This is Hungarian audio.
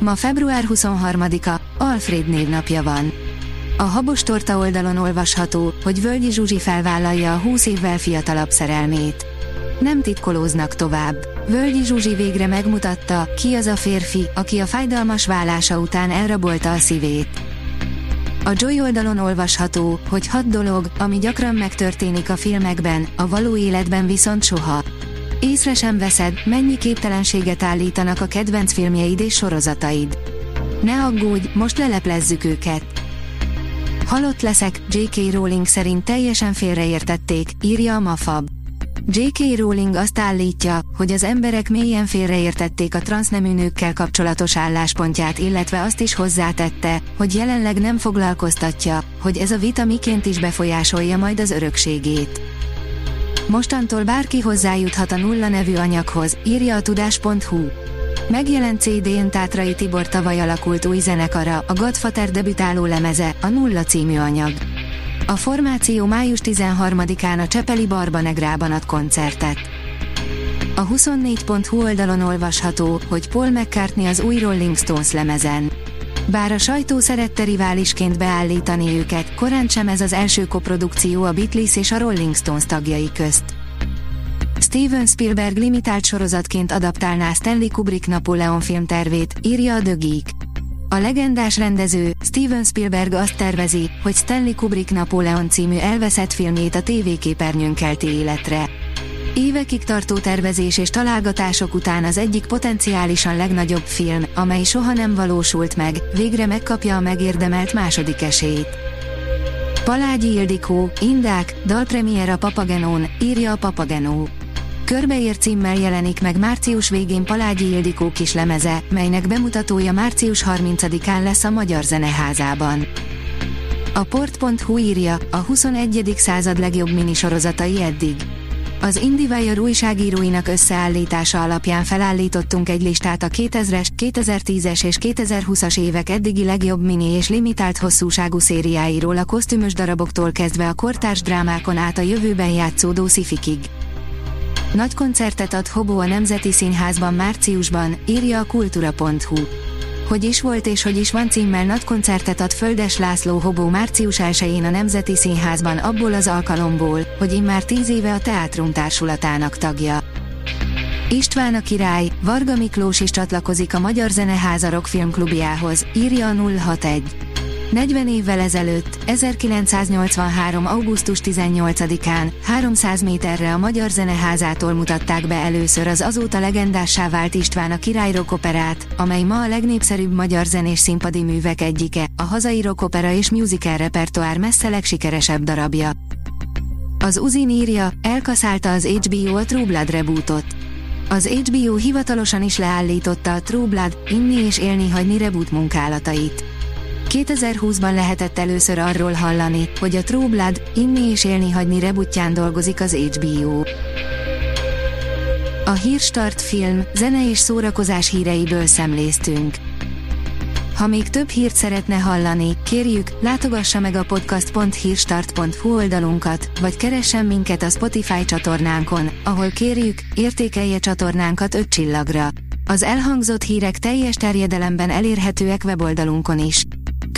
Ma február 23-a, Alfred névnapja van. A Habos Torta oldalon olvasható, hogy Völgyi Zsuzsi felvállalja a 20 évvel fiatalabb szerelmét. Nem titkolóznak tovább. Völgyi Zsuzsi végre megmutatta, ki az a férfi, aki a fájdalmas vállása után elrabolta a szívét. A Joy oldalon olvasható, hogy hat dolog, ami gyakran megtörténik a filmekben, a való életben viszont soha. Észre sem veszed, mennyi képtelenséget állítanak a kedvenc filmjeid és sorozataid. Ne aggódj, most leleplezzük őket. Halott leszek, J.K. Rowling szerint teljesen félreértették, írja a Mafab. J.K. Rowling azt állítja, hogy az emberek mélyen félreértették a transznemű nőkkel kapcsolatos álláspontját illetve azt is hozzátette, hogy jelenleg nem foglalkoztatja, hogy ez a vita miként is befolyásolja majd az örökségét. Mostantól bárki hozzájuthat a nulla nevű anyaghoz, írja a tudás.hu. Megjelent CD-n Tátrai Tibor tavaly alakult új zenekara, a Godfather debütáló lemeze, a Nulla című anyag. A formáció május 13-án a Csepeli Barbanegrában ad koncertet. A 24.hu oldalon olvasható, hogy Paul McCartney az új Rolling Stones lemezen. Bár a sajtó szerette riválisként beállítani őket, korán sem ez az első koprodukció a Beatles és a Rolling Stones tagjai közt. Steven Spielberg limitált sorozatként adaptálná Stanley Kubrick Napóleon filmtervét, írja a Geek. A legendás rendező, Steven Spielberg azt tervezi, hogy Stanley Kubrick Napóleon című elveszett filmjét a tévéképernyőn kelti életre. Évekig tartó tervezés és találgatások után az egyik potenciálisan legnagyobb film, amely soha nem valósult meg, végre megkapja a megérdemelt második esélyt. Palágyi Ildikó, Indák, dalpremier a Papagenón, írja a Papagenó. Körbeér címmel jelenik meg március végén Palágyi Ildikó kis lemeze, melynek bemutatója március 30-án lesz a Magyar Zeneházában. A port.hu írja, a 21. század legjobb minisorozatai eddig. Az IndieWire újságíróinak összeállítása alapján felállítottunk egy listát a 2000-es, 2010-es és 2020-as évek eddigi legjobb mini és limitált hosszúságú szériáiról a kosztümös daraboktól kezdve a kortárs drámákon át a jövőben játszódó szifikig. Nagy koncertet ad Hobo a Nemzeti Színházban márciusban, írja a kultura.hu. Hogy is volt és hogy is van címmel nagy koncertet ad Földes László Hobó március 1 a Nemzeti Színházban abból az alkalomból, hogy immár tíz éve a Teátrum társulatának tagja. István a király, Varga Miklós is csatlakozik a Magyar Zeneháza Rock Filmklubjához, írja a 061. 40 évvel ezelőtt, 1983. augusztus 18-án, 300 méterre a Magyar Zeneházától mutatták be először az azóta legendássá vált István a király operát, amely ma a legnépszerűbb magyar zenés színpadi művek egyike, a hazai opera és musical repertoár messze legsikeresebb darabja. Az Uzin írja, elkaszálta az HBO a True Blood rebootot. Az HBO hivatalosan is leállította a True Blood, inni és élni hagyni reboot munkálatait. 2020-ban lehetett először arról hallani, hogy a True Blood, inni és élni hagyni rebutján dolgozik az HBO. A Hírstart film, zene és szórakozás híreiből szemléztünk. Ha még több hírt szeretne hallani, kérjük, látogassa meg a podcast.hírstart.hu oldalunkat, vagy keressen minket a Spotify csatornánkon, ahol kérjük, értékelje csatornánkat 5 csillagra. Az elhangzott hírek teljes terjedelemben elérhetőek weboldalunkon is.